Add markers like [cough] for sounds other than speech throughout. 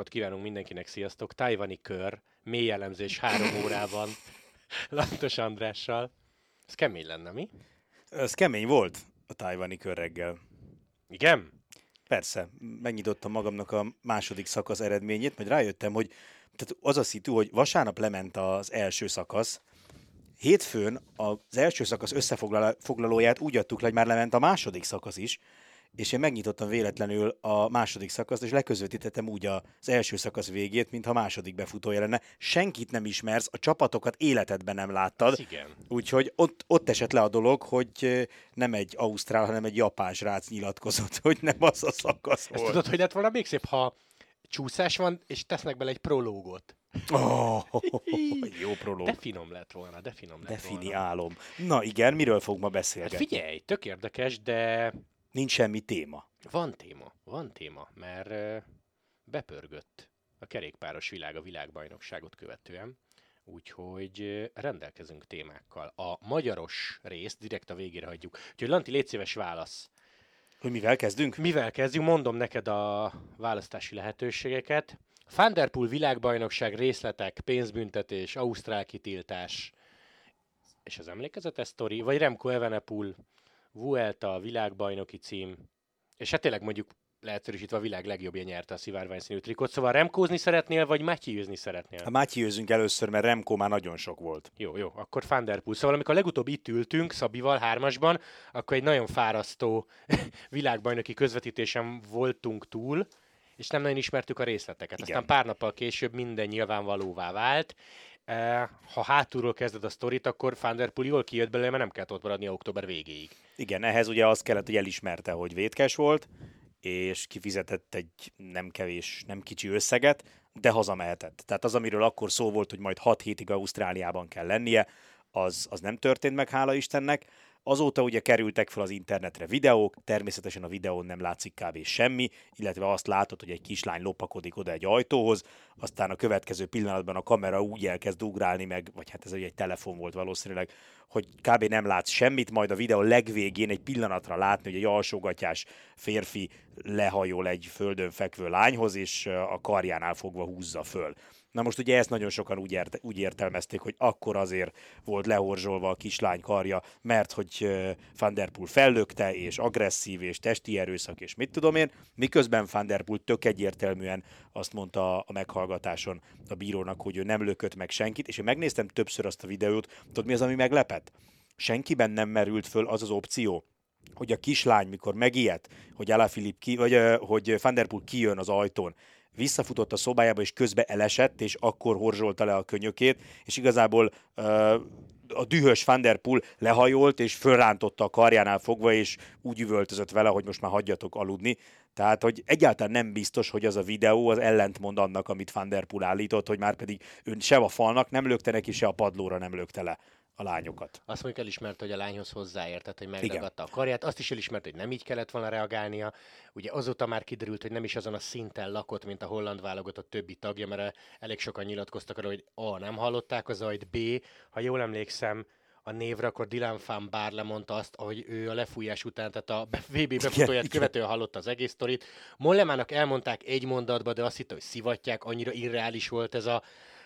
napot kívánunk mindenkinek, sziasztok! Tajvani kör, mély elemzés három órában, [laughs] Lantos Andrással. Ez kemény lenne, mi? Ez kemény volt a tajvani kör reggel. Igen? Persze, megnyitottam magamnak a második szakasz eredményét, majd rájöttem, hogy tehát az a szitu, hogy vasárnap lement az első szakasz, hétfőn az első szakasz összefoglalóját úgy adtuk le, hogy már lement a második szakasz is, és én megnyitottam véletlenül a második szakaszt, és leközvetítettem úgy az első szakasz végét, mintha a második befutója lenne. Senkit nem ismersz, a csapatokat életedben nem láttad. igen. Úgyhogy ott, ott esett le a dolog, hogy nem egy ausztrál, hanem egy japán srác nyilatkozott, hogy nem az a szakasz Ezt volt. tudod, hogy lett volna még szép, ha csúszás van, és tesznek bele egy prológot. Oh, jó prológ. De finom lett volna, de finom lett De fini volna. álom. Na igen, miről fog ma Hát beszélgetni? figyelj, tök érdekes, de Nincs semmi téma. van téma, van téma, mert bepörgött a kerékpáros világ a világbajnokságot követően, úgyhogy rendelkezünk témákkal. A magyaros részt direkt a végére hagyjuk. Úgyhogy Lanti, légy szíves válasz. Hogy mivel kezdünk? Mivel kezdjük? Mondom neked a választási lehetőségeket. Thunderpool világbajnokság részletek, pénzbüntetés, ausztrál kitiltás, és az emlékezetes sztori, vagy Remco Evenepoel, Vuelta, világbajnoki cím, és hát tényleg mondjuk leegyszerűsítve a világ legjobbja nyerte a szivárvány színű trikot. Szóval remkózni szeretnél, vagy matthews szeretnél? A Mátyőzünk először, mert Remco már nagyon sok volt. Jó, jó, akkor Thunderpool. Szóval amikor legutóbb itt ültünk Szabival hármasban, akkor egy nagyon fárasztó [laughs] világbajnoki közvetítésen voltunk túl, és nem nagyon ismertük a részleteket. Igen. Aztán pár nappal később minden nyilvánvalóvá vált. Eh, Ha hátulról kezded a sztorit, akkor Thunderpool jól kijött belőle, mert nem kellett ott maradni október végéig. Igen, ehhez ugye az kellett, hogy elismerte, hogy vétkes volt, és kifizetett egy nem kevés, nem kicsi összeget, de hazamehetett. Tehát az, amiről akkor szó volt, hogy majd 6 hétig Ausztráliában kell lennie, az, az nem történt meg, hála Istennek. Azóta ugye kerültek fel az internetre videók, természetesen a videón nem látszik kb. semmi, illetve azt látod, hogy egy kislány lopakodik oda egy ajtóhoz, aztán a következő pillanatban a kamera úgy elkezd ugrálni meg, vagy hát ez ugye egy telefon volt valószínűleg, hogy kb. nem látsz semmit, majd a videó legvégén egy pillanatra látni, hogy egy alsógatyás férfi lehajol egy földön fekvő lányhoz, és a karjánál fogva húzza föl. Na most ugye ezt nagyon sokan úgy, ért, úgy értelmezték, hogy akkor azért volt lehorzsolva a kislány karja, mert hogy Van der Poel fellökte, és agresszív, és testi erőszak, és mit tudom én, miközben Van der Poel tök egyértelműen azt mondta a meghallgatáson a bírónak, hogy ő nem lökött meg senkit, és én megnéztem többször azt a videót, tudod mi az, ami meglepett? Senkiben nem merült föl az az opció, hogy a kislány, mikor megijedt, hogy Alaphilipp ki, vagy hogy Van der Poel kijön az ajtón, visszafutott a szobájába, és közbe elesett, és akkor horzsolta le a könyökét, és igazából ö, a dühös Van der Poel lehajolt, és fölrántotta a karjánál fogva, és úgy üvöltözött vele, hogy most már hagyjatok aludni. Tehát, hogy egyáltalán nem biztos, hogy az a videó az ellentmond annak, amit Van der Poel állított, hogy már pedig ő se a falnak nem lökte neki, se a padlóra nem lökte le a lányokat. Azt mondjuk elismerte, hogy a lányhoz hozzáértett, hogy megragadta a karját. Azt is elismerte, hogy nem így kellett volna reagálnia. Ugye azóta már kiderült, hogy nem is azon a szinten lakott, mint a holland válogatott többi tagja, mert elég sokan nyilatkoztak arra, hogy A. nem hallották az zajt, B. ha jól emlékszem, a névre, akkor Dylan van Baar lemondta azt, hogy ő a lefújás után, tehát a [laughs] VB befutóját igen. követően hallotta az egész sztorit. Mollemának elmondták egy mondatba, de azt hitte, hogy szivatják, annyira irreális volt ez a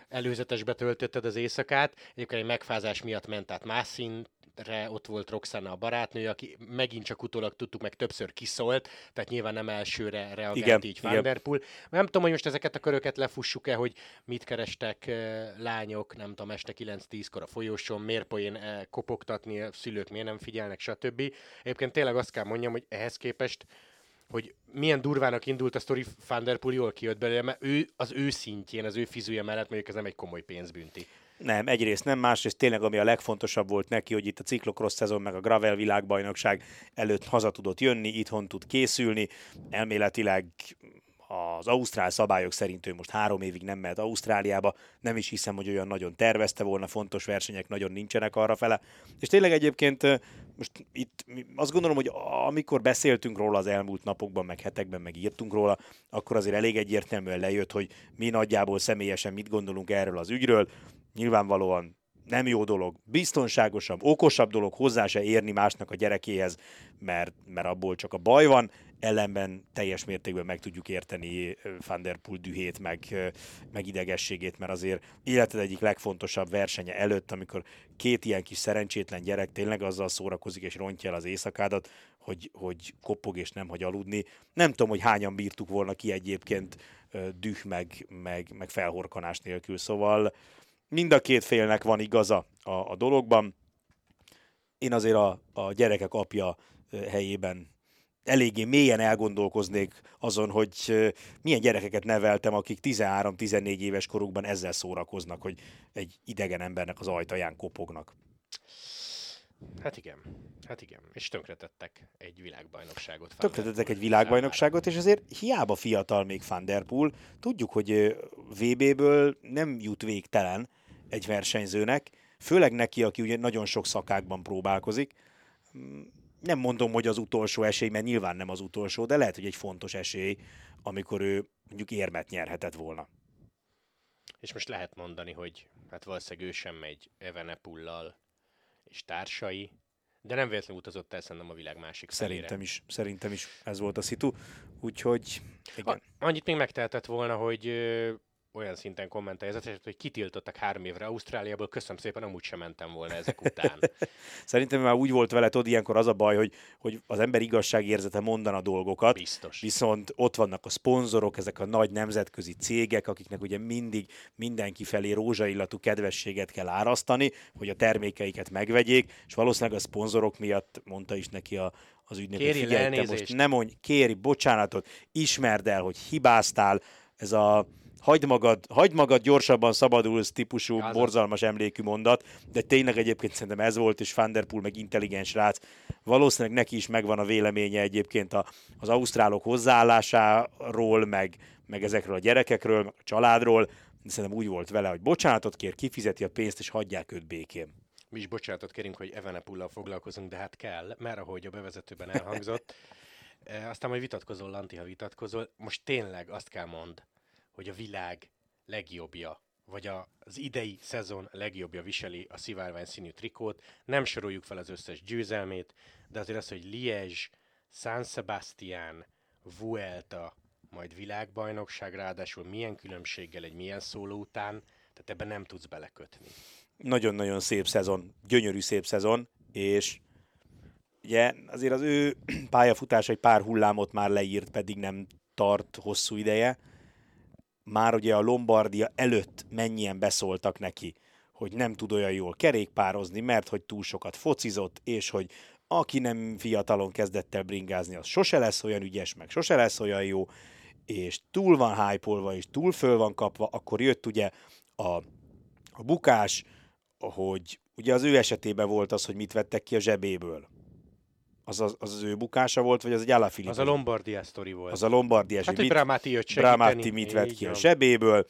előzetesbe töltötted az éjszakát. Egyébként egy megfázás miatt ment át más szintre, ott volt Roxana a barátnő, aki megint csak utólag tudtuk, meg többször kiszólt, tehát nyilván nem elsőre reagált Igen, így igen. Van der Poel. Nem tudom, hogy most ezeket a köröket lefussuk-e, hogy mit kerestek lányok, nem tudom, este 9-10-kor a folyosón, miért poén kopogtatni, a szülők miért nem figyelnek, stb. Egyébként tényleg azt kell mondjam, hogy ehhez képest hogy milyen durvának indult a sztori, Van der Poel jól kijött belőle, mert ő az ő szintjén, az ő fizúja mellett mondjuk ez nem egy komoly pénzbünti. Nem, egyrészt nem, másrészt tényleg ami a legfontosabb volt neki, hogy itt a ciklokross szezon meg a Gravel világbajnokság előtt haza tudott jönni, itthon tud készülni, elméletileg az ausztrál szabályok szerint ő most három évig nem mehet Ausztráliába, nem is hiszem, hogy olyan nagyon tervezte volna, fontos versenyek nagyon nincsenek arra fele. És tényleg egyébként most itt azt gondolom, hogy amikor beszéltünk róla az elmúlt napokban, meg hetekben, meg írtunk róla, akkor azért elég egyértelműen lejött, hogy mi nagyjából személyesen mit gondolunk erről az ügyről. Nyilvánvalóan nem jó dolog, biztonságosabb, okosabb dolog hozzá se érni másnak a gyerekéhez, mert, mert abból csak a baj van. Ellenben teljes mértékben meg tudjuk érteni Van der Poel dühét, meg, meg idegességét, mert azért életed egyik legfontosabb versenye előtt, amikor két ilyen kis szerencsétlen gyerek tényleg azzal szórakozik és rontja el az éjszakádat, hogy, hogy koppog és nem hagy aludni. Nem tudom, hogy hányan bírtuk volna ki egyébként düh meg, meg, meg felhorkanás nélkül, szóval mind a két félnek van igaza a, a dologban. Én azért a, a gyerekek apja helyében eléggé mélyen elgondolkoznék azon, hogy milyen gyerekeket neveltem, akik 13-14 éves korukban ezzel szórakoznak, hogy egy idegen embernek az ajtaján kopognak. Hát igen, hát igen. És tönkretettek egy világbajnokságot. Tönkretettek egy világbajnokságot, és azért hiába fiatal még Van Der Poel, tudjuk, hogy VB-ből nem jut végtelen egy versenyzőnek, főleg neki, aki ugye nagyon sok szakákban próbálkozik. Nem mondom, hogy az utolsó esély, mert nyilván nem az utolsó, de lehet, hogy egy fontos esély, amikor ő mondjuk érmet nyerhetett volna. És most lehet mondani, hogy hát valószínűleg ő sem megy Evenepullal és társai, de nem véletlenül utazott el szerintem a világ másik Szerintem felére. is, szerintem is ez volt a szitu, úgyhogy igen. A, annyit még megtehetett volna, hogy olyan szinten kommentelje az hogy kitiltottak három évre Ausztráliából, köszönöm szépen, amúgy sem mentem volna ezek után. [laughs] Szerintem már úgy volt vele, tudod, ilyenkor az a baj, hogy, hogy az ember igazságérzete mondana dolgokat, Biztos. viszont ott vannak a szponzorok, ezek a nagy nemzetközi cégek, akiknek ugye mindig mindenki felé rózsaillatú kedvességet kell árasztani, hogy a termékeiket megvegyék, és valószínűleg a szponzorok miatt mondta is neki a, az ügynök, hogy figyelj, most nem mondj, kéri bocsánatot, ismerd el, hogy hibáztál, ez a hagyd magad, hagyd magad gyorsabban szabadulsz típusú Azaz. borzalmas emlékű mondat, de tényleg egyébként szerintem ez volt, és Van der Poel meg intelligens rác. Valószínűleg neki is megvan a véleménye egyébként a, az ausztrálok hozzáállásáról, meg, meg ezekről a gyerekekről, meg a családról, de szerintem úgy volt vele, hogy bocsánatot kér, kifizeti a pénzt, és hagyják őt békén. Mi is bocsánatot kérünk, hogy Evenepullal foglalkozunk, de hát kell, mert ahogy a bevezetőben elhangzott, [laughs] aztán majd vitatkozol, Lanti, ha vitatkozol. Most tényleg azt kell mond, hogy a világ legjobbja, vagy az idei szezon legjobbja viseli a szivárvány színű trikót. Nem soroljuk fel az összes győzelmét, de azért az, hogy Liège, San Sebastian, Vuelta, majd világbajnokság, ráadásul milyen különbséggel egy milyen szóló után, tehát ebben nem tudsz belekötni. Nagyon-nagyon szép szezon, gyönyörű szép szezon, és ugye azért az ő [clears throat] pályafutása egy pár hullámot már leírt, pedig nem tart hosszú ideje, már ugye a Lombardia előtt mennyien beszóltak neki, hogy nem tud olyan jól kerékpározni, mert hogy túl sokat focizott, és hogy aki nem fiatalon kezdett el bringázni, az sose lesz olyan ügyes, meg sose lesz olyan jó, és túl van hype és túl föl van kapva, akkor jött ugye a, a bukás, hogy ugye az ő esetében volt az, hogy mit vettek ki a zsebéből az, az, az, az ő bukása volt, vagy az egy Alaphilippe? Az a Lombardia sztori volt. Az a Lombardia. Hát, hogy Bramati jött segíteni. Bramati mit vett ki a zsebéből.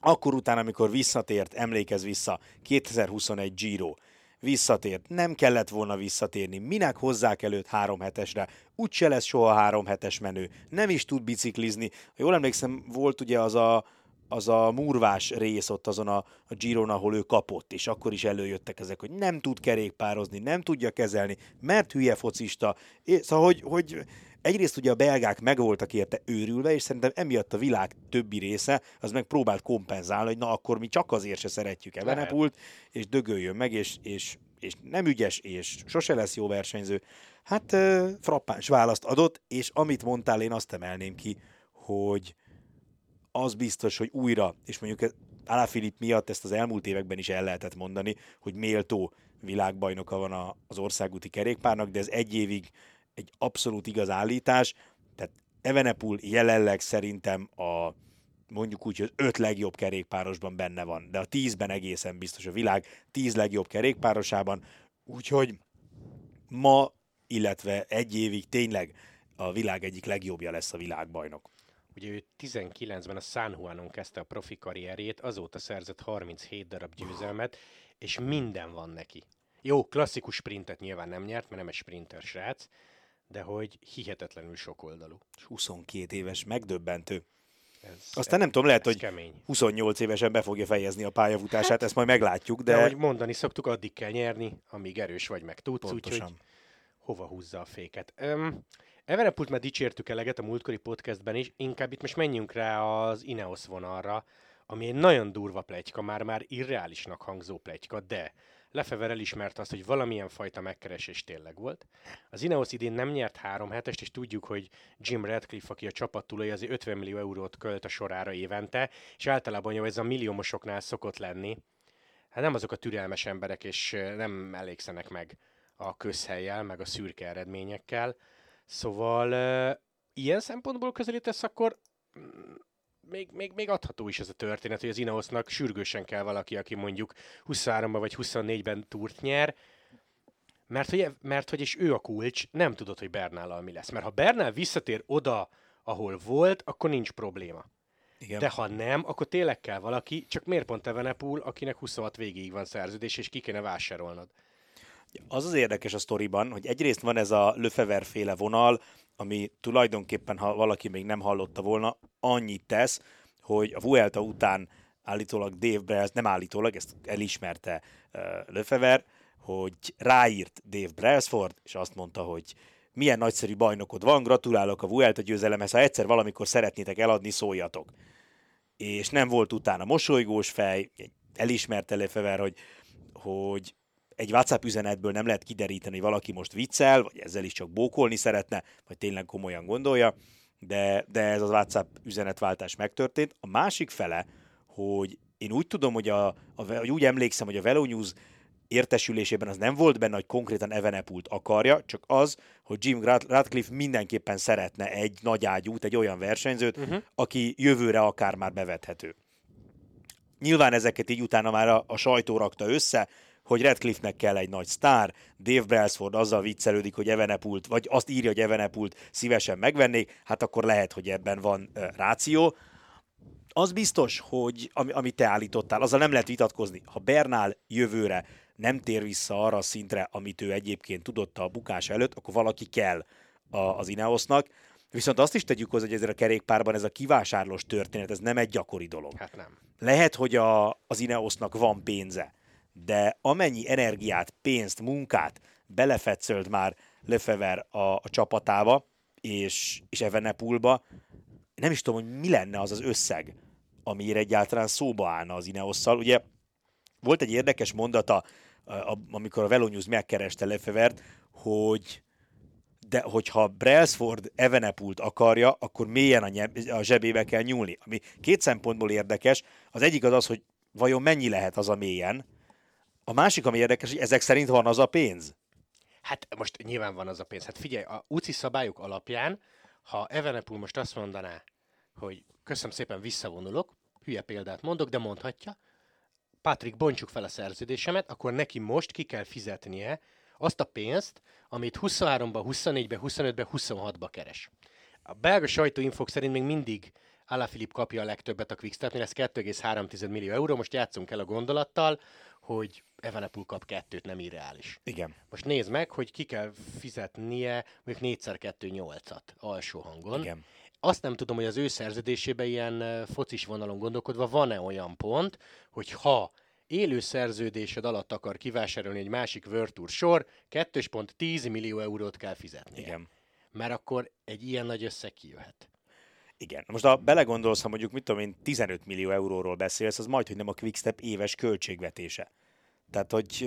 Akkor utána, amikor visszatért, emlékez vissza, 2021 Giro, visszatért, nem kellett volna visszatérni, minek hozzák előtt három hetesre, úgyse lesz soha három hetes menő, nem is tud biciklizni. Ha jól emlékszem, volt ugye az a, az a murvás rész ott azon a, a Giron, ahol ő kapott, és akkor is előjöttek ezek, hogy nem tud kerékpározni, nem tudja kezelni, mert hülye focista. É, szóval, hogy, hogy egyrészt ugye a belgák meg voltak érte őrülve, és szerintem emiatt a világ többi része az meg próbált kompenzálni, hogy na akkor mi csak azért se szeretjük Evenepult, és dögöljön meg, és, és, és nem ügyes, és sose lesz jó versenyző. Hát frappáns választ adott, és amit mondtál, én azt emelném ki, hogy az biztos, hogy újra, és mondjuk Alaphilipp miatt ezt az elmúlt években is el lehetett mondani, hogy méltó világbajnoka van az országúti kerékpárnak, de ez egy évig egy abszolút igaz állítás, tehát Evenepul jelenleg szerintem a mondjuk úgy, hogy az öt legjobb kerékpárosban benne van, de a tízben egészen biztos a világ tíz legjobb kerékpárosában, úgyhogy ma, illetve egy évig tényleg a világ egyik legjobbja lesz a világbajnok. Ugye ő 19-ben a San Juanon kezdte a profi karrierjét, azóta szerzett 37 darab győzelmet, és minden van neki. Jó, klasszikus sprintet nyilván nem nyert, mert nem egy sprinter srác, de hogy hihetetlenül sokoldalú. 22 éves, megdöbbentő. Ez, Aztán nem tudom, lehet, hogy kemény. 28 évesen be fogja fejezni a pályafutását, hát, ezt majd meglátjuk. De, de ahogy mondani szoktuk, addig kell nyerni, amíg erős vagy, meg tudsz, úgyhogy hova húzza a féket. Um, Evenepult már dicsértük eleget a múltkori podcastben is, inkább itt most menjünk rá az Ineos vonalra, ami egy nagyon durva pletyka, már-már irreálisnak hangzó pletyka, de Lefever elismerte azt, hogy valamilyen fajta megkeresés tényleg volt. Az Ineos idén nem nyert három hetest, és tudjuk, hogy Jim Radcliffe, aki a csapat tulaj, azért 50 millió eurót költ a sorára évente, és általában jó, ez a milliómosoknál szokott lenni. Hát nem azok a türelmes emberek, és nem elégszenek meg a közhelyjel, meg a szürke eredményekkel. Szóval ilyen szempontból közelítesz, akkor mm, még, még, még adható is ez a történet, hogy az Ineosnak sürgősen kell valaki, aki mondjuk 23-ban vagy 24-ben túrt nyer, mert hogy, mert hogy és ő a kulcs, nem tudod, hogy Bernállal mi lesz. Mert ha Bernál visszatér oda, ahol volt, akkor nincs probléma. Igen. De ha nem, akkor tényleg kell valaki, csak miért pont Evenepul, akinek 26 végéig van szerződés, és ki kéne vásárolnod? Az az érdekes a sztoriban, hogy egyrészt van ez a Löfever féle vonal, ami tulajdonképpen, ha valaki még nem hallotta volna, annyit tesz, hogy a Vuelta után állítólag Dave Brels, nem állítólag, ezt elismerte uh, hogy ráírt Dave Brailsford, és azt mondta, hogy milyen nagyszerű bajnokod van, gratulálok a Vuelta győzelemhez, ha egyszer valamikor szeretnétek eladni, szóljatok. És nem volt utána mosolygós fej, elismerte Lefever, hogy, hogy egy WhatsApp üzenetből nem lehet kideríteni, hogy valaki most viccel, vagy ezzel is csak bókolni szeretne, vagy tényleg komolyan gondolja, de, de ez az WhatsApp üzenetváltás megtörtént. A másik fele, hogy én úgy tudom, hogy a, a, úgy emlékszem, hogy a Velo News értesülésében az nem volt benne, hogy konkrétan Evenepult akarja, csak az, hogy Jim Radcliffe mindenképpen szeretne egy nagy ágyút, egy olyan versenyzőt, uh-huh. aki jövőre akár már bevethető. Nyilván ezeket így utána már a, a sajtó rakta össze, hogy Redcliffe-nek kell egy nagy sztár, Dave Brailsford azzal viccelődik, hogy Evenepult, vagy azt írja, hogy Evenepult szívesen megvennék, hát akkor lehet, hogy ebben van uh, ráció. Az biztos, hogy ami, amit te állítottál, azzal nem lehet vitatkozni. Ha Bernál jövőre nem tér vissza arra a szintre, amit ő egyébként tudott a bukás előtt, akkor valaki kell a, az Ineosnak. Viszont azt is tegyük hozzá, hogy ezért a kerékpárban ez a kivásárlós történet, ez nem egy gyakori dolog. Hát nem. Lehet, hogy a, az Ineosnak van pénze, de amennyi energiát, pénzt, munkát belefetszölt már Lefever a, a csapatába, és, és Evenepulba, nem is tudom, hogy mi lenne az az összeg, amire egyáltalán szóba állna az Ineosszal. Ugye volt egy érdekes mondata, amikor a Velo News megkereste Lefevert, hogy de hogyha Brailsford Evenepult akarja, akkor mélyen a, nyeb, a zsebébe kell nyúlni. Ami két szempontból érdekes. Az egyik az az, hogy vajon mennyi lehet az a mélyen, a másik, ami érdekes, hogy ezek szerint van az a pénz. Hát most nyilván van az a pénz. Hát figyelj, a UCI szabályok alapján, ha Evenepul most azt mondaná, hogy köszönöm szépen, visszavonulok, hülye példát mondok, de mondhatja, Patrik, bontsuk fel a szerződésemet, akkor neki most ki kell fizetnie azt a pénzt, amit 23-ba, 24-be, 25-be, 26-ba keres. A belga sajtóinfok szerint még mindig Alaphilipp kapja a legtöbbet a Quickstepnél, ez 2,3 millió euró. Most játszunk el a gondolattal, hogy Evenepul kap kettőt, nem irreális. Igen. Most nézd meg, hogy ki kell fizetnie mondjuk 4x2 8-at alsó hangon. Igen. Azt nem tudom, hogy az ő szerződésében ilyen focis vonalon gondolkodva van-e olyan pont, hogy ha élő szerződésed alatt akar kivásárolni egy másik Virtuur sor, 2,10 millió eurót kell fizetni. Igen. Mert akkor egy ilyen nagy összeg kijöhet. Igen. Most ha belegondolsz, ha mondjuk, mit tudom én, 15 millió euróról beszélsz, az majd, hogy nem a Quickstep éves költségvetése. Tehát, hogy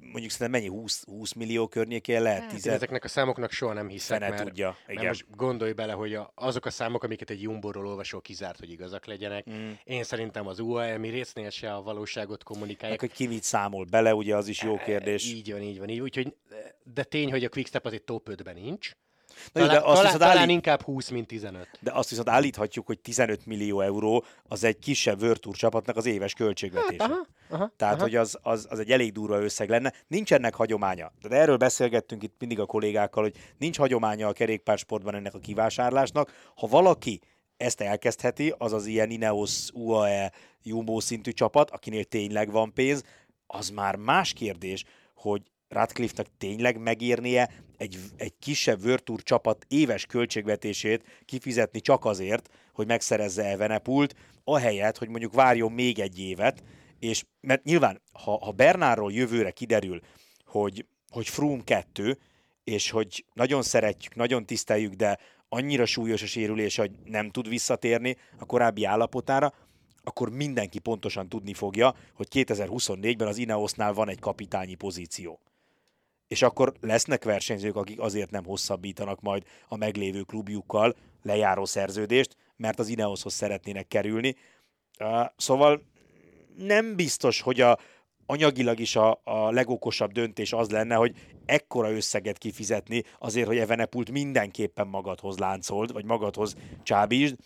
mondjuk szerintem mennyi 20, 20 millió környékén lehet? Hát, 10... Ezeknek a számoknak soha nem hiszek, mert, tudja. Igen. mert most gondolj bele, hogy a, azok a számok, amiket egy Jumbo-ról olvasol, kizárt, hogy igazak legyenek. Mm. Én szerintem az UAE résznél se a valóságot kommunikálják. Meg, hogy ki mit számol bele, ugye az is jó e, kérdés. Így van, így van. Így, úgyhogy, de tény, hogy a Quickstep az egy top 5-ben nincs. Na talán, de azt talán, talán állít... inkább 20, mint 15. De azt viszont állíthatjuk, hogy 15 millió euró az egy kisebb Virtuur csapatnak az éves költségvetése. Hát, aha, aha, Tehát, aha. hogy az, az, az egy elég durva összeg lenne. Nincs ennek hagyománya. De erről beszélgettünk itt mindig a kollégákkal, hogy nincs hagyománya a kerékpársportban ennek a kivásárlásnak. Ha valaki ezt elkezdheti, az az ilyen Ineos, UAE, Jumbo szintű csapat, akinél tényleg van pénz, az már más kérdés, hogy Radcliffe-nak tényleg megérnie egy, egy kisebb Virtuur csapat éves költségvetését kifizetni csak azért, hogy megszerezze Evenepult, ahelyett, hogy mondjuk várjon még egy évet, és mert nyilván, ha, ha Bernárról jövőre kiderül, hogy, hogy Froome 2, és hogy nagyon szeretjük, nagyon tiszteljük, de annyira súlyos a sérülés, hogy nem tud visszatérni a korábbi állapotára, akkor mindenki pontosan tudni fogja, hogy 2024-ben az Ineosnál van egy kapitányi pozíció. És akkor lesznek versenyzők, akik azért nem hosszabbítanak majd a meglévő klubjukkal lejáró szerződést, mert az Ineoshoz szeretnének kerülni. Szóval nem biztos, hogy a, anyagilag is a, a legokosabb döntés az lenne, hogy ekkora összeget kifizetni azért, hogy Evenepult mindenképpen magadhoz láncold, vagy magadhoz csábítsd,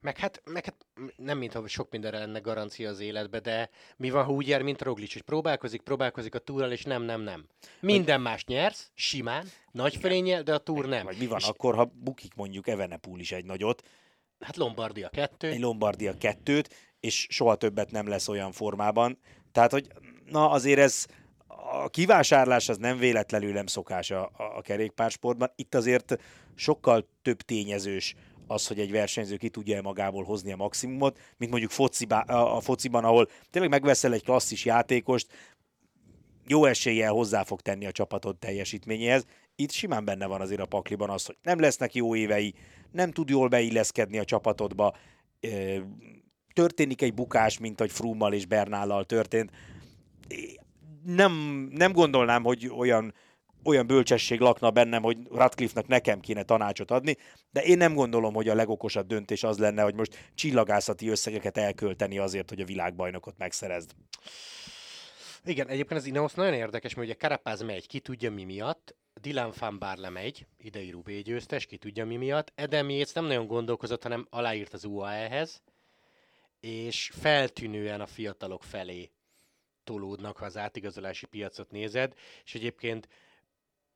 meg hát, meg hát nem mintha sok mindenre lenne garancia az életbe, de mi van, ha úgy jár, mint Roglic, hogy próbálkozik, próbálkozik a túrral, és nem, nem, nem. Minden más nyersz, simán, nagy fölényel, de a túr nem. Vagy mi van és... akkor, ha bukik mondjuk Evenepul is egy nagyot, Hát Lombardia kettő. Egy Lombardia kettőt, és soha többet nem lesz olyan formában. Tehát, hogy na azért ez a kivásárlás az nem véletlenül nem szokás a, a kerékpársportban. Itt azért sokkal több tényezős az, hogy egy versenyző ki tudja magából hozni a maximumot, mint mondjuk fociba, a fociban, ahol tényleg megveszel egy klasszis játékost, jó eséllyel hozzá fog tenni a csapatod teljesítményéhez. Itt simán benne van azért a pakliban az, hogy nem lesznek jó évei, nem tud jól beilleszkedni a csapatodba, történik egy bukás, mint hogy Frummal és Bernállal történt. Nem, nem gondolnám, hogy olyan olyan bölcsesség lakna bennem, hogy Radcliffe-nak nekem kéne tanácsot adni, de én nem gondolom, hogy a legokosabb döntés az lenne, hogy most csillagászati összegeket elkölteni azért, hogy a világbajnokot megszerezd. Igen, egyébként az Ineos nagyon érdekes, mert ugye Karapáz megy, ki tudja mi miatt, Dylan van Barle megy, idei Rubé győztes, ki tudja mi miatt, Edem Yates nem nagyon gondolkozott, hanem aláírt az UAE-hez, és feltűnően a fiatalok felé tolódnak, ha az átigazolási piacot nézed, és egyébként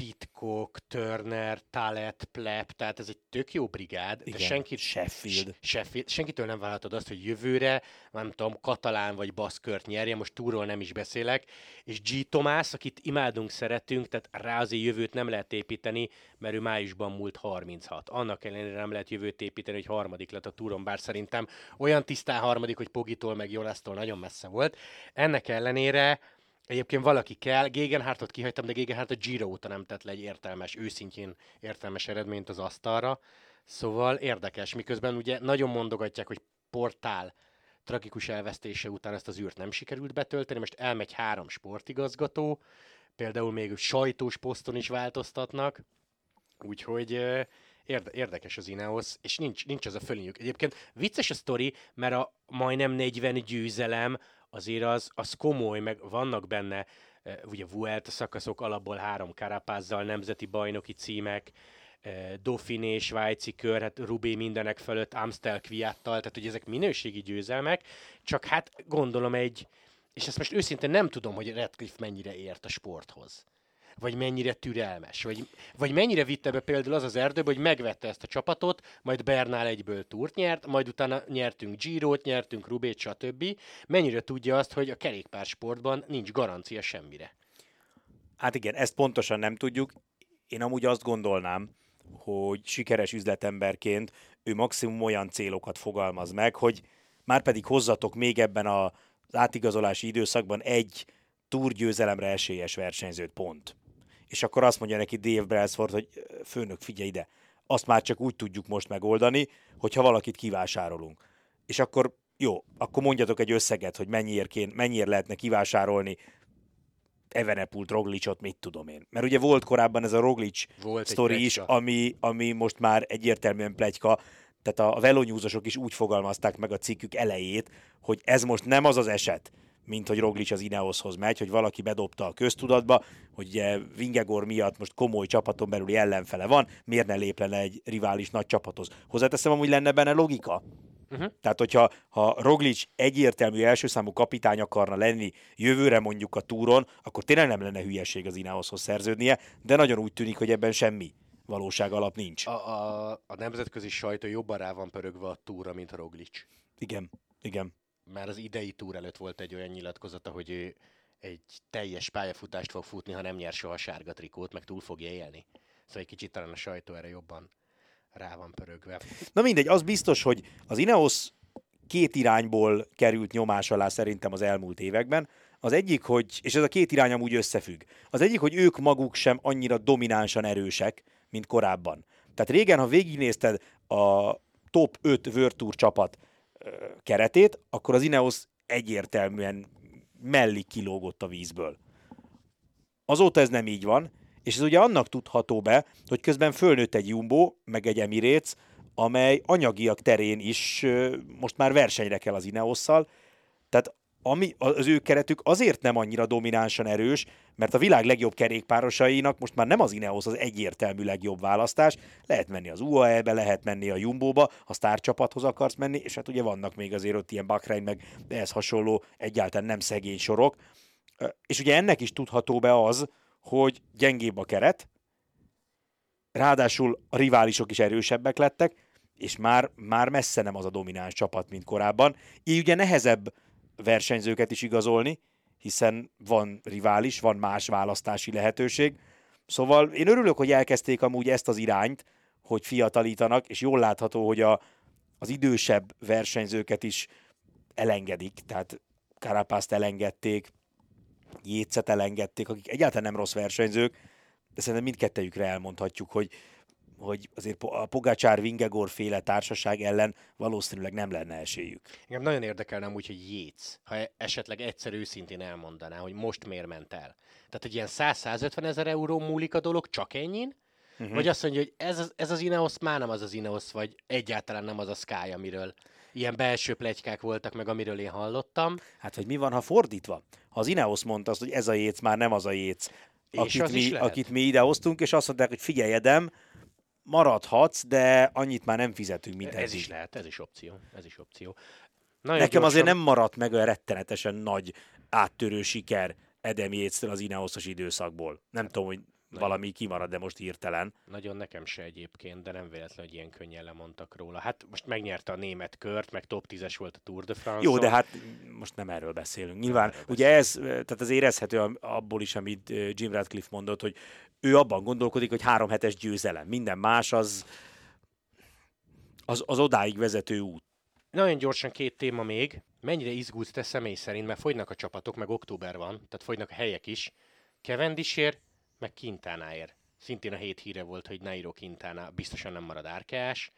Pitcock, Turner, Talet, Plep, tehát ez egy tök jó brigád, Igen, de senki, Sheffield. Sheffield. Senkitől nem várhatod azt, hogy jövőre, nem tudom, katalán vagy baszkört nyerje, most túról nem is beszélek, és G. Tomás, akit imádunk, szeretünk, tehát rá azért jövőt nem lehet építeni, mert ő májusban múlt 36. Annak ellenére nem lehet jövőt építeni, hogy harmadik lett a túron, bár szerintem olyan tisztán harmadik, hogy Pogitól meg Jolasztól nagyon messze volt. Ennek ellenére Egyébként valaki kell, Gegenhártot kihagytam, de Gegenhárt a Giro óta nem tett le egy értelmes, őszintén értelmes eredményt az asztalra. Szóval érdekes, miközben ugye nagyon mondogatják, hogy portál tragikus elvesztése után ezt az űrt nem sikerült betölteni, most elmegy három sportigazgató, például még sajtós poszton is változtatnak, úgyhogy érde- érdekes az Ineos, és nincs, nincs az a fölényük. Egyébként vicces a sztori, mert a majdnem 40 győzelem azért az, az komoly, meg vannak benne eh, ugye Vuelta szakaszok alapból három karapázzal, nemzeti bajnoki címek, eh, Dauphiné, svájci kör, hát Rubé mindenek fölött, Amstel Kviattal, tehát hogy ezek minőségi győzelmek, csak hát gondolom egy, és ezt most őszintén nem tudom, hogy Redcliffe mennyire ért a sporthoz vagy mennyire türelmes, vagy, vagy mennyire vitte be például az az erdőbe, hogy megvette ezt a csapatot, majd Bernál egyből túrt nyert, majd utána nyertünk Girot, nyertünk Rubét, stb. Mennyire tudja azt, hogy a kerékpársportban nincs garancia semmire? Hát igen, ezt pontosan nem tudjuk. Én amúgy azt gondolnám, hogy sikeres üzletemberként ő maximum olyan célokat fogalmaz meg, hogy már pedig hozzatok még ebben az átigazolási időszakban egy túrgyőzelemre esélyes versenyzőt pont és akkor azt mondja neki Dave Brailsford, hogy főnök, figyelj ide, azt már csak úgy tudjuk most megoldani, hogyha valakit kivásárolunk. És akkor jó, akkor mondjatok egy összeget, hogy mennyiért, kén, mennyiért lehetne kivásárolni Evenepult, Roglicot, mit tudom én. Mert ugye volt korábban ez a Roglic volt sztori is, ami, ami most már egyértelműen plegyka, tehát a velonyúzosok is úgy fogalmazták meg a cikkük elejét, hogy ez most nem az az eset, mint hogy Roglic az Ineoshoz megy, hogy valaki bedobta a köztudatba, hogy ugye Vingegor miatt most komoly csapaton belüli ellenfele van, miért ne lép le egy rivális nagy csapathoz. Hozzáteszem, hogy lenne benne logika. Uh-huh. Tehát, hogyha ha Roglic egyértelmű első számú kapitány akarna lenni jövőre mondjuk a túron, akkor tényleg nem lenne hülyeség az Ineoshoz szerződnie, de nagyon úgy tűnik, hogy ebben semmi valóság alap nincs. A, a, a nemzetközi sajtó jobban rá van pörögve a túra, mint a Roglic. Igen, igen már az idei túr előtt volt egy olyan nyilatkozata, hogy ő egy teljes pályafutást fog futni, ha nem nyer soha sárga trikót, meg túl fogja élni. Szóval egy kicsit talán a sajtó erre jobban rá van pörögve. Na mindegy, az biztos, hogy az Ineos két irányból került nyomás alá szerintem az elmúlt években. Az egyik, hogy, és ez a két irány amúgy összefügg. Az egyik, hogy ők maguk sem annyira dominánsan erősek, mint korábban. Tehát régen, ha végignézted a top 5 World Tour csapat keretét, akkor az Ineos egyértelműen melli kilógott a vízből. Azóta ez nem így van, és ez ugye annak tudható be, hogy közben fölnőtt egy Jumbo, meg egy Emirates, amely anyagiak terén is most már versenyre kell az Ineosszal, tehát ami, az ő keretük azért nem annyira dominánsan erős, mert a világ legjobb kerékpárosainak most már nem az Ineos az egyértelmű legjobb választás, lehet menni az UAE-be, lehet menni a Jumbo-ba, ha sztárcsapathoz akarsz menni, és hát ugye vannak még azért ott ilyen Bahrein, meg ehhez hasonló egyáltalán nem szegény sorok, és ugye ennek is tudható be az, hogy gyengébb a keret, ráadásul a riválisok is erősebbek lettek, és már, már messze nem az a domináns csapat, mint korábban. Így ugye nehezebb versenyzőket is igazolni, hiszen van rivális, van más választási lehetőség. Szóval én örülök, hogy elkezdték amúgy ezt az irányt, hogy fiatalítanak, és jól látható, hogy a, az idősebb versenyzőket is elengedik, tehát Karapászt elengedték, Jétszet elengedték, akik egyáltalán nem rossz versenyzők, de szerintem mindkettejükre elmondhatjuk, hogy hogy azért a Pogácsár Vingegor féle társaság ellen valószínűleg nem lenne esélyük. Engem nagyon érdekelne úgy, hogy Jéz, ha esetleg egyszer őszintén elmondaná, hogy most miért ment el. Tehát, hogy ilyen 100-150 ezer euró múlik a dolog csak ennyin, uh-huh. vagy azt mondja, hogy ez az, ez az Ineos már nem az az Ineos, vagy egyáltalán nem az a Sky, amiről ilyen belső plegykák voltak meg, amiről én hallottam. Hát, hogy mi van, ha fordítva? Ha az Ineos mondta azt, hogy ez a Jéz már nem az a Jéz, akit mi, akit mi idehoztunk, és azt mondták, hogy figyelj, Edem, maradhatsz, de annyit már nem fizetünk, mint ez is lehet, ez is opció. Ez is opció. Nagyon Nekem gyorsan... azért nem maradt meg olyan rettenetesen nagy áttörő siker Edem az Ineoszos időszakból. Nem tudom, hogy nagyon. valami kimarad, de most hirtelen. Nagyon nekem se egyébként, de nem véletlen, hogy ilyen könnyen lemondtak róla. Hát most megnyerte a német kört, meg top 10-es volt a Tour de France. Jó, de hát most nem erről beszélünk. Nyilván, erről ugye beszélünk. ez, tehát az érezhető abból is, amit Jim Radcliffe mondott, hogy ő abban gondolkodik, hogy három hetes győzelem. Minden más az, az, az odáig vezető út. Nagyon gyorsan két téma még. Mennyire izgulsz te személy szerint, mert fogynak a csapatok, meg október van, tehát fogynak a helyek is. Kevendisért, meg Kintánáért. Szintén a hét híre volt, hogy Nairo Quintana biztosan nem marad árkás.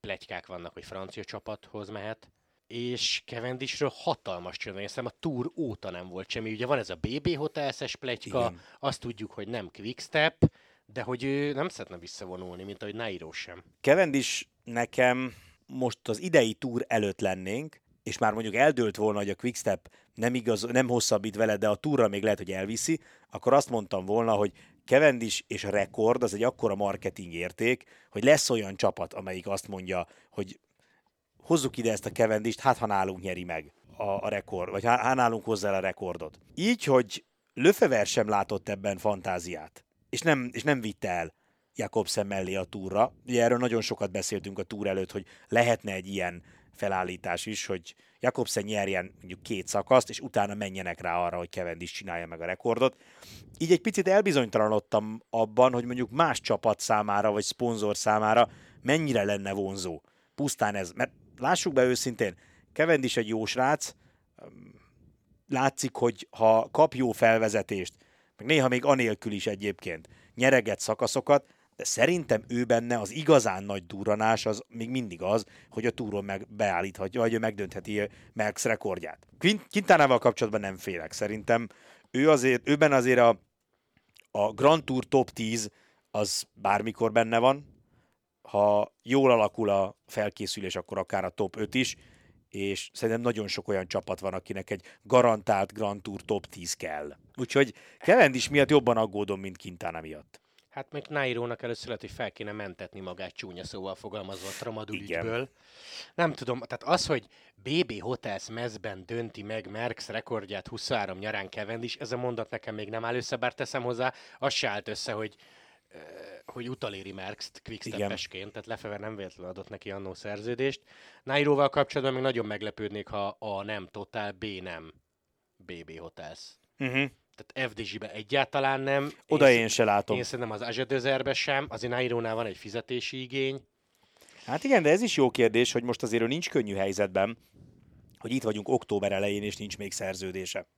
Pletykák vannak, hogy francia csapathoz mehet és Cavendishről hatalmas csönd van. a Tour óta nem volt semmi. Ugye van ez a BB Hotels-es pletyka, Igen. azt tudjuk, hogy nem Quickstep, de hogy ő nem szeretne visszavonulni, mint ahogy Nairo sem. Cavendish nekem most az idei túr előtt lennénk, és már mondjuk eldőlt volna, hogy a Quickstep nem, igaz, nem hosszabbít vele, de a túra még lehet, hogy elviszi, akkor azt mondtam volna, hogy Cavendish és a rekord az egy akkora marketing érték, hogy lesz olyan csapat, amelyik azt mondja, hogy hozzuk ide ezt a kevendist, hát ha nálunk nyeri meg a, a rekord, vagy ha nálunk hozzá a rekordot. Így, hogy Löfever sem látott ebben fantáziát, és nem, és nem vitte el Jakobsen mellé a túra. Ugye erről nagyon sokat beszéltünk a túr előtt, hogy lehetne egy ilyen felállítás is, hogy Jakobsen nyerjen mondjuk két szakaszt, és utána menjenek rá arra, hogy Cavendish csinálja meg a rekordot. Így egy picit elbizonytalanodtam abban, hogy mondjuk más csapat számára, vagy szponzor számára mennyire lenne vonzó. Pusztán ez, mert lássuk be őszintén, is egy jó srác, látszik, hogy ha kap jó felvezetést, meg néha még anélkül is egyébként nyereget szakaszokat, de szerintem ő benne az igazán nagy duranás az még mindig az, hogy a túron meg beállíthatja, vagy ő megdöntheti Merckx rekordját. Quintánával kapcsolatban nem félek. Szerintem ő azért, őben azért a, a Grand Tour top 10 az bármikor benne van, ha jól alakul a felkészülés, akkor akár a top 5 is, és szerintem nagyon sok olyan csapat van, akinek egy garantált Grand Tour top 10 kell. Úgyhogy is miatt jobban aggódom, mint Quintana miatt. Hát még Nairónak először lehet, hogy fel kéne mentetni magát csúnya szóval fogalmazva a Tramadul ügyből. Nem tudom, tehát az, hogy BB Hotels mezben dönti meg Merckx rekordját 23 nyarán is, ez a mondat nekem még nem áll össze, bár teszem hozzá, az se állt össze, hogy hogy utaléri Merckx-t quickstep tehát Lefever nem véletlenül adott neki annó szerződést. Nairoval kapcsolatban még nagyon meglepődnék, ha A nem Total, B nem BB Hotels. Uh-huh. Tehát FDZ-be egyáltalán nem. Oda én, én se látom. Én szerintem az Azsadözerbe sem, azért Nairónál van egy fizetési igény. Hát igen, de ez is jó kérdés, hogy most azért ő nincs könnyű helyzetben, hogy itt vagyunk október elején, és nincs még szerződése.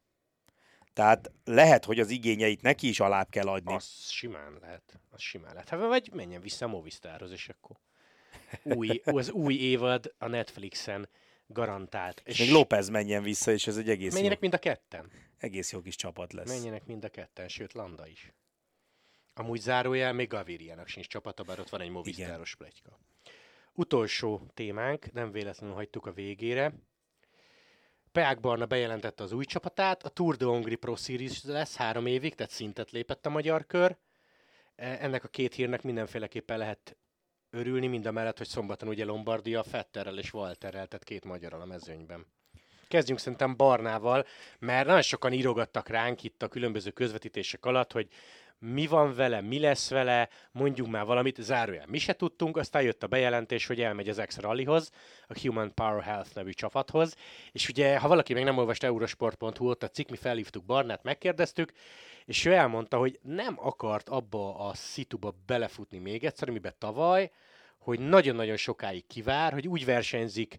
Tehát lehet, hogy az igényeit neki is alább kell adni. Az simán lehet. Az simán lehet. Hát, vagy menjen vissza a Movistarhoz, és akkor új, az új évad a Netflixen garantált. És még López menjen vissza, és ez egy egész Menjenek jó, mind a ketten. egész jó kis csapat lesz. Menjenek mind a ketten, sőt Landa is. Amúgy zárójel még Gaviriának sincs csapata, bár ott van egy Movistaros pletyka. Utolsó témánk, nem véletlenül hagytuk a végére. Peák Barna bejelentette az új csapatát, a Tour de Hongrie Pro Series lesz három évig, tehát szintet lépett a magyar kör. E, Ennek a két hírnek mindenféleképpen lehet örülni, mind a mellett, hogy szombaton ugye Lombardia Fetterrel és Walterrel, tehát két magyarral a mezőnyben. Kezdjünk szerintem Barnával, mert nagyon sokan írogattak ránk itt a különböző közvetítések alatt, hogy mi van vele, mi lesz vele, mondjuk már valamit, zárójel. Mi se tudtunk, aztán jött a bejelentés, hogy elmegy az X Rallyhoz, a Human Power Health nevű csapathoz, és ugye, ha valaki még nem olvast eurosport.hu, ott a cikk, mi felhívtuk Barnát, megkérdeztük, és ő elmondta, hogy nem akart abba a szituba belefutni még egyszer, amiben tavaly, hogy nagyon-nagyon sokáig kivár, hogy úgy versenyzik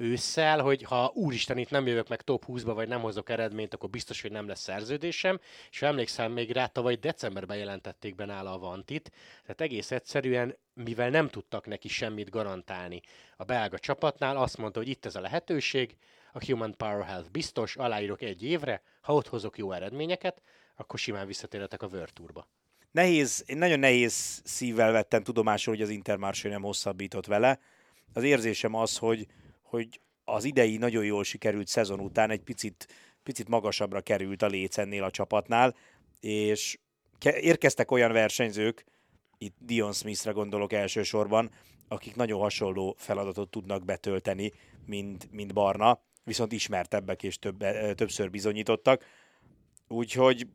ősszel, hogy ha úristen itt nem jövök meg top 20-ba, vagy nem hozok eredményt, akkor biztos, hogy nem lesz szerződésem. És ha emlékszem még rá, tavaly decemberben jelentették be nála a Vantit, tehát egész egyszerűen, mivel nem tudtak neki semmit garantálni a belga csapatnál, azt mondta, hogy itt ez a lehetőség, a Human Power Health biztos, aláírok egy évre, ha ott hozok jó eredményeket, akkor simán visszatérhetek a World Tourba. Nehéz, én nagyon nehéz szívvel vettem tudomásul, hogy az Intermarché nem hosszabbított vele. Az érzésem az, hogy, hogy az idei nagyon jól sikerült szezon után egy picit, picit magasabbra került a léc ennél a csapatnál, és ke- érkeztek olyan versenyzők, itt Dion Smithre gondolok elsősorban, akik nagyon hasonló feladatot tudnak betölteni, mint, mint Barna, viszont ismertebbek és több, többször bizonyítottak. Úgyhogy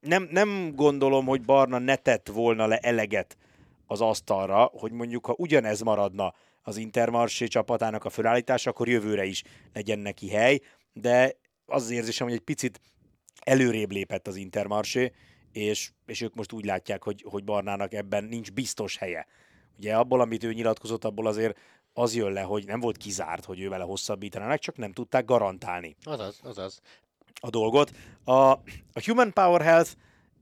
nem, nem gondolom, hogy Barna ne tett volna le eleget az asztalra, hogy mondjuk, ha ugyanez maradna az Intermarché csapatának a fölállítása, akkor jövőre is legyen neki hely, de az az érzésem, hogy egy picit előrébb lépett az Intermarché, és, és ők most úgy látják, hogy, hogy Barnának ebben nincs biztos helye. Ugye abból, amit ő nyilatkozott, abból azért az jön le, hogy nem volt kizárt, hogy ő vele hosszabbítanának, csak nem tudták garantálni Azaz, azaz. a dolgot. A, a Human Power Health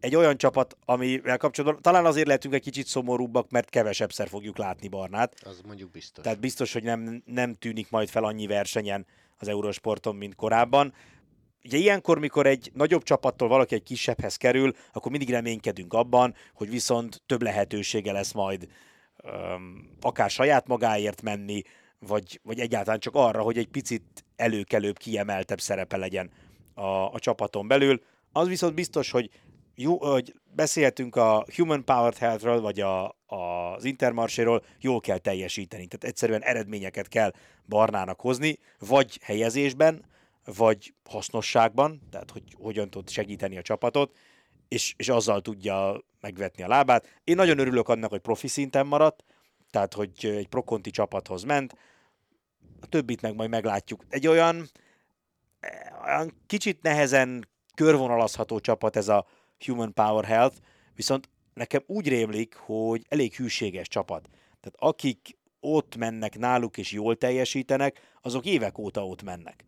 egy olyan csapat, amivel kapcsolatban talán azért lehetünk egy kicsit szomorúbbak, mert kevesebbszer fogjuk látni Barnát. Az mondjuk biztos. Tehát biztos, hogy nem, nem tűnik majd fel annyi versenyen az Eurosporton, mint korábban. Ugye ilyenkor, mikor egy nagyobb csapattól valaki egy kisebbhez kerül, akkor mindig reménykedünk abban, hogy viszont több lehetősége lesz majd öm, akár saját magáért menni, vagy, vagy egyáltalán csak arra, hogy egy picit előkelőbb, kiemeltebb szerepe legyen a, a csapaton belül. Az viszont biztos, hogy jó, hogy beszéltünk a Human Powered Health-ről, vagy a, a, az Intermarché-ról, jól kell teljesíteni. Tehát egyszerűen eredményeket kell Barnának hozni, vagy helyezésben, vagy hasznosságban, tehát hogy hogyan tud segíteni a csapatot, és, és azzal tudja megvetni a lábát. Én nagyon örülök annak, hogy profi szinten maradt, tehát hogy egy prokonti csapathoz ment, a többit meg majd meglátjuk. Egy olyan, olyan kicsit nehezen körvonalazható csapat ez a Human Power Health, viszont nekem úgy rémlik, hogy elég hűséges csapat. Tehát akik ott mennek náluk és jól teljesítenek, azok évek óta ott mennek.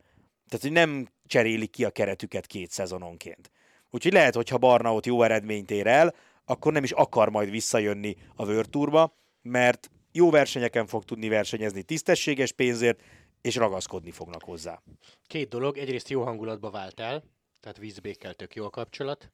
Tehát, hogy nem cserélik ki a keretüket két szezononként. Úgyhogy lehet, hogy ha Barna ott jó eredményt ér el, akkor nem is akar majd visszajönni a World mert jó versenyeken fog tudni versenyezni tisztességes pénzért, és ragaszkodni fognak hozzá. Két dolog, egyrészt jó hangulatba vált el, tehát vízbékkel tök jó a kapcsolat,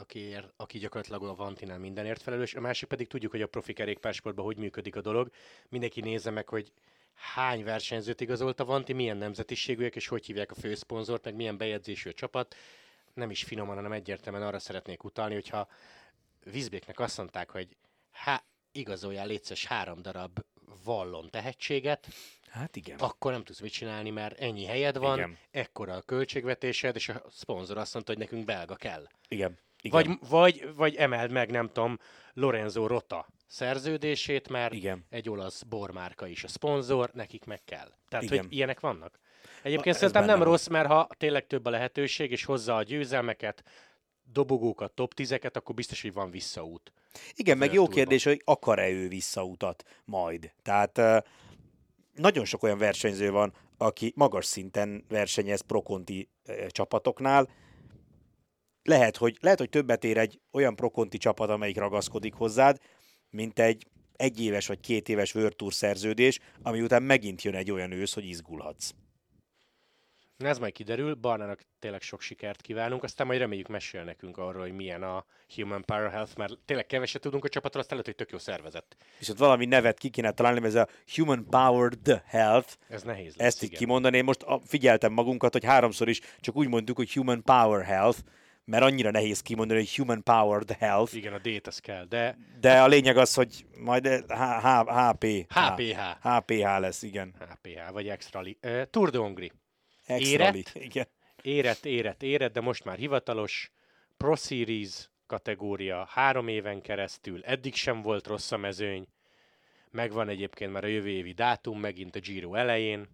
aki, aki gyakorlatilag a Vantinál mindenért felelős, a másik pedig tudjuk, hogy a profi kerékpársportban hogy működik a dolog. Mindenki nézze meg, hogy hány versenyzőt igazolt a Vanti, milyen nemzetiségűek, és hogy hívják a főszponzort, meg milyen bejegyzésű a csapat. Nem is finoman, hanem egyértelműen arra szeretnék utalni, hogyha Vízbéknek azt mondták, hogy há, igazoljál létszes három darab vallon tehetséget, Hát igen. akkor nem tudsz mit csinálni, mert ennyi helyed van, Igen. ekkora a költségvetésed, és a szponzor azt mondta, hogy nekünk belga kell. Igen. Igen. Vagy, vagy, vagy emeld meg, nem tudom, Lorenzo Rota szerződését, mert Igen. egy olasz bormárka is a szponzor, nekik meg kell. Tehát, Igen. hogy ilyenek vannak. Egyébként ez szerintem nem van. rossz, mert ha tényleg több a lehetőség, és hozza a győzelmeket, dobogókat, top tízeket, akkor biztos, hogy van visszaút. Igen, meg jó kérdés, hogy akar-e ő visszautat majd. Tehát nagyon sok olyan versenyző van, aki magas szinten versenyez prokonti csapatoknál, lehet, hogy, lehet, hogy többet ér egy olyan prokonti csapat, amelyik ragaszkodik hozzád, mint egy egyéves vagy két éves World szerződés, ami után megint jön egy olyan ősz, hogy izgulhatsz. Ez majd kiderül, Barnának tényleg sok sikert kívánunk, aztán majd reméljük mesél nekünk arról, hogy milyen a Human Power Health, mert tényleg keveset tudunk a csapatról, aztán lehet, hogy tök jó szervezet. Viszont valami nevet ki kéne találni, ez a Human Powered Health. Ez nehéz lesz, Ezt így kimondani. Én most figyeltem magunkat, hogy háromszor is csak úgy mondtuk, hogy Human Power Health, mert annyira nehéz kimondani, hogy Human Powered Health. Igen, a az kell, de... De a lényeg az, hogy majd HP. HPH. HPH lesz, igen. HPH, vagy Extra uh, Tour de Hongri. Extra érett, igen. érett, érett, érett, de most már hivatalos. Pro Series kategória három éven keresztül, eddig sem volt rossz a mezőny. Megvan egyébként már a jövő évi dátum, megint a Giro elején.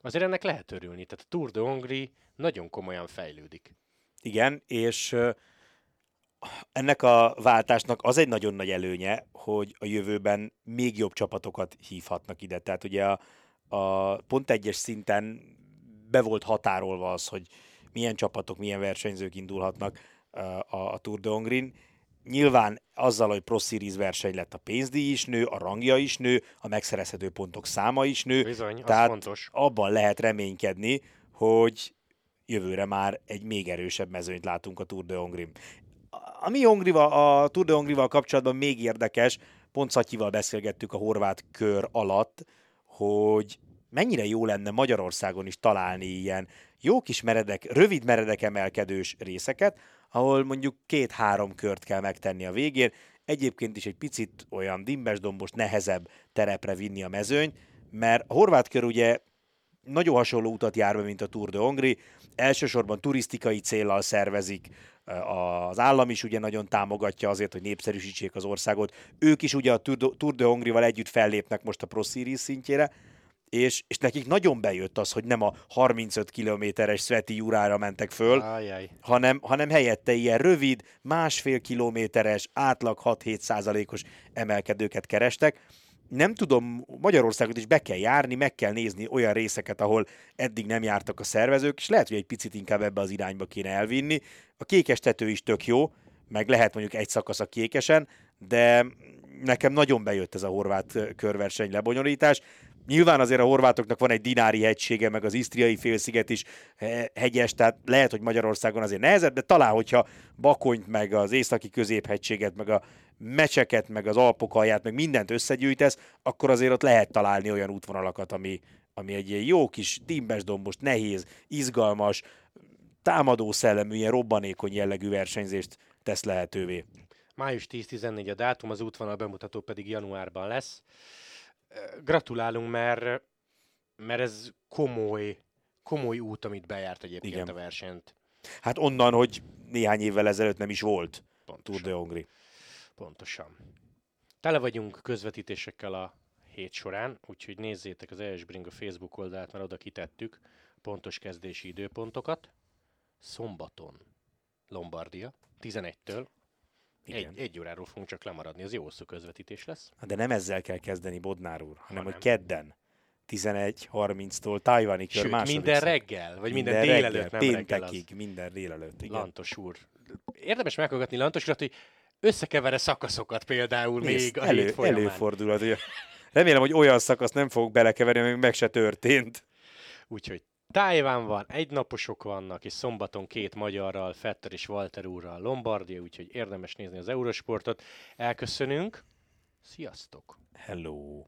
Azért ennek lehet örülni, tehát a Tour de Hongri nagyon komolyan fejlődik. Igen, és ennek a váltásnak az egy nagyon nagy előnye, hogy a jövőben még jobb csapatokat hívhatnak ide. Tehát ugye a, a pont egyes szinten be volt határolva az, hogy milyen csapatok, milyen versenyzők indulhatnak a, a Tour de Hongrin. Nyilván azzal, hogy Pro Series verseny lett, a pénzdíj is nő, a rangja is nő, a megszerezhető pontok száma is nő. Bizony, tehát fontos. abban lehet reménykedni, hogy jövőre már egy még erősebb mezőnyt látunk a Tour de Hongrin. Ami Hongrival, a Tour de Hongrival kapcsolatban még érdekes, pont Szatyival beszélgettük a horvát kör alatt, hogy mennyire jó lenne Magyarországon is találni ilyen jó kis meredek, rövid meredek emelkedős részeket, ahol mondjuk két-három kört kell megtenni a végén, egyébként is egy picit olyan dimbes-dombos, nehezebb terepre vinni a mezőny, mert a horvát kör ugye nagyon hasonló utat jár be, mint a Tour de Hongri, elsősorban turisztikai céllal szervezik, az állam is ugye nagyon támogatja azért, hogy népszerűsítsék az országot. Ők is ugye a Tour de Hongrival együtt fellépnek most a Pro Series szintjére, és, és nekik nagyon bejött az, hogy nem a 35 kilométeres Sveti Jurára mentek föl, Ajaj. hanem, hanem helyette ilyen rövid, másfél kilométeres, átlag 6-7 százalékos emelkedőket kerestek. Nem tudom, Magyarországot is be kell járni, meg kell nézni olyan részeket, ahol eddig nem jártak a szervezők, és lehet, hogy egy picit inkább ebbe az irányba kéne elvinni. A kékes tető is tök jó, meg lehet mondjuk egy szakasz a kékesen, de nekem nagyon bejött ez a horvát körverseny lebonyolítás. Nyilván azért a horvátoknak van egy dinári hegysége, meg az isztriai félsziget is hegyes, tehát lehet, hogy Magyarországon azért nehezebb, de talán, hogyha Bakonyt, meg az északi középhegységet, meg a mecseket, meg az Alpok alját, meg mindent összegyűjtesz, akkor azért ott lehet találni olyan útvonalakat, ami, ami egy ilyen jó kis dimbes-dombos, nehéz, izgalmas, támadó szellemű, ilyen robbanékony jellegű versenyzést tesz lehetővé. Május 10-14 a dátum, az útvonal bemutató pedig januárban lesz gratulálunk, mert, mert ez komoly, komoly út, amit bejárt egyébként Igen. a versenyt. Hát onnan, hogy néhány évvel ezelőtt nem is volt Pontosan. Tour de Hongri. Pontosan. Tele vagyunk közvetítésekkel a hét során, úgyhogy nézzétek az ES Bring a Facebook oldalt, mert oda kitettük pontos kezdési időpontokat. Szombaton Lombardia, 11-től igen. Egy, egy óráról fogunk csak lemaradni, az jó hosszú közvetítés lesz. De nem ezzel kell kezdeni, Bodnár úr, hanem ha hogy kedden 11.30-tól Tajvani kör Sőt, minden szem. reggel, vagy minden, minden délelőtt, reggel, nem péntekig, reggel minden délelőtt. Igen. Lantos úr. Érdemes meghallgatni Lantos urat, hogy összekevere szakaszokat például Nézd, még a elő, hét Előfordulhat. Remélem, hogy olyan szakasz nem fogok belekeverni, ami meg se történt. Úgyhogy Tájván van, egynaposok vannak, és szombaton két magyarral, Fetter és Walter úrral Lombardia, úgyhogy érdemes nézni az Eurosportot. Elköszönünk, sziasztok! Hello!